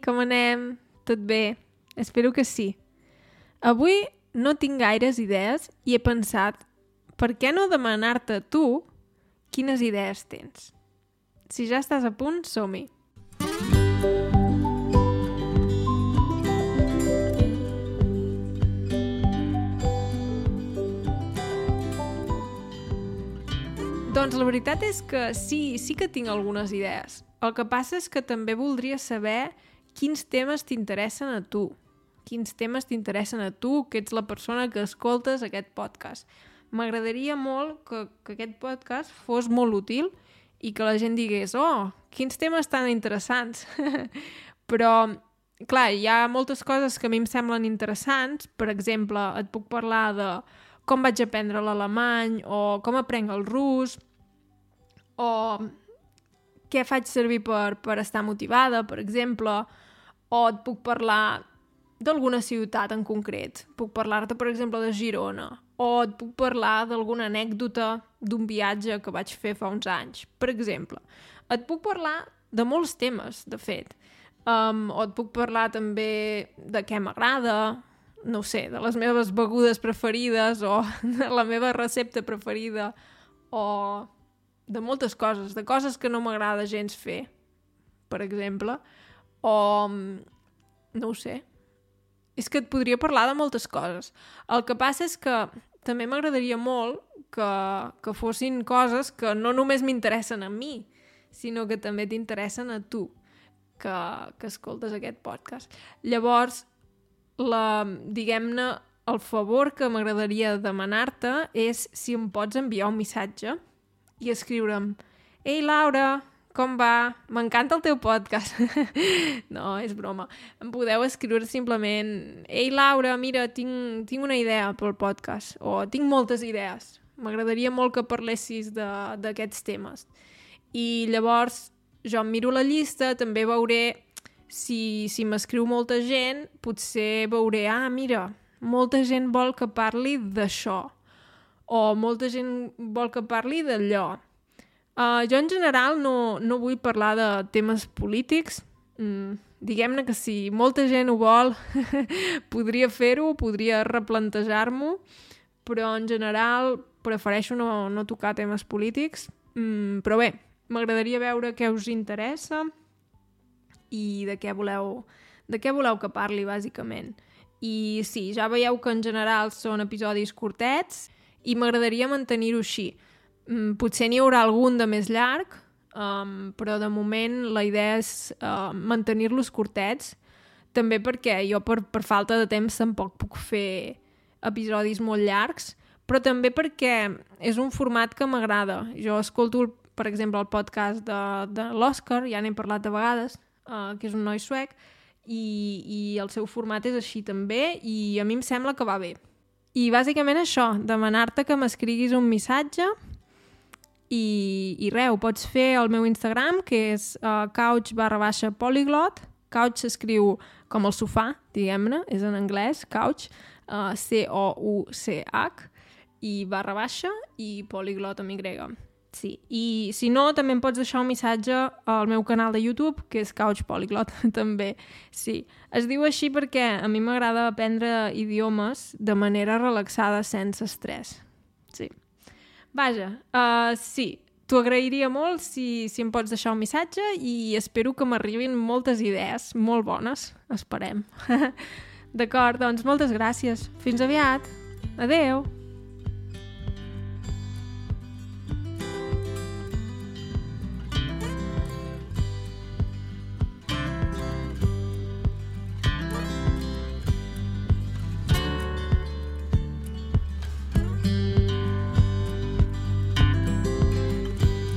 Com anem? Tot bé? Espero que sí. Avui no tinc gaires idees i he pensat per què no demanar-te tu quines idees tens? Si ja estàs a punt, som-hi. Doncs la veritat és que sí, sí que tinc algunes idees. El que passa és que també voldria saber quins temes t'interessen a tu. Quins temes t'interessen a tu, que ets la persona que escoltes aquest podcast. M'agradaria molt que, que aquest podcast fos molt útil i que la gent digués oh, quins temes tan interessants. Però, clar, hi ha moltes coses que a mi em semblen interessants. Per exemple, et puc parlar de com vaig aprendre l'alemany o com aprenc el rus o què faig servir per, per estar motivada, per exemple, o et puc parlar d'alguna ciutat en concret. Puc parlar-te, per exemple, de Girona, o et puc parlar d'alguna anècdota d'un viatge que vaig fer fa uns anys, per exemple. Et puc parlar de molts temes, de fet. Um, o et puc parlar també de què m'agrada, no sé, de les meves begudes preferides o de la meva recepta preferida o de moltes coses, de coses que no m'agrada gens fer, per exemple, o no ho sé. És que et podria parlar de moltes coses. El que passa és que també m'agradaria molt que, que fossin coses que no només m'interessen a mi, sinó que també t'interessen a tu, que, que escoltes aquest podcast. Llavors, la, diguem-ne, el favor que m'agradaria demanar-te és si em pots enviar un missatge i escriure'm Ei, Laura, com va? M'encanta el teu podcast. no, és broma. Em podeu escriure simplement Ei, Laura, mira, tinc, tinc una idea pel podcast o tinc moltes idees. M'agradaria molt que parlessis d'aquests temes. I llavors jo em miro la llista, també veuré si, si m'escriu molta gent, potser veuré, ah, mira, molta gent vol que parli d'això, o molta gent vol que parli d'allò. Uh, jo, en general, no, no vull parlar de temes polítics. Mm, Diguem-ne que si molta gent ho vol, podria fer-ho, podria replantejar-m'ho, però en general prefereixo no, no tocar temes polítics. Mm, però bé, m'agradaria veure què us interessa, i de què voleu, de què voleu que parli, bàsicament. I sí, ja veieu que en general són episodis curtets i m'agradaria mantenir-ho així. Mm, potser n'hi haurà algun de més llarg, um, però de moment la idea és uh, mantenir-los curtets, també perquè jo per, per falta de temps tampoc puc fer episodis molt llargs, però també perquè és un format que m'agrada. Jo escolto, per exemple, el podcast de, de l'Òscar, ja n'he parlat de vegades, uh, que és un noi suec, i, i el seu format és així també, i a mi em sembla que va bé. I bàsicament això, demanar-te que m'escriguis un missatge i, i ho pots fer al meu Instagram, que és uh, couch barra baixa polyglot. Couch s'escriu com el sofà, diguem-ne, és en anglès, couch, uh, C-O-U-C-H, i barra baixa, i polyglot amb Y. Sí, i si no, també em pots deixar un missatge al meu canal de YouTube, que és Couch Polyglot, també. Sí, es diu així perquè a mi m'agrada aprendre idiomes de manera relaxada, sense estrès. Sí. Vaja, uh, sí, t'ho agrairia molt si, si em pots deixar un missatge i espero que m'arribin moltes idees molt bones. Esperem. D'acord, doncs moltes gràcies. Fins aviat. Adeu.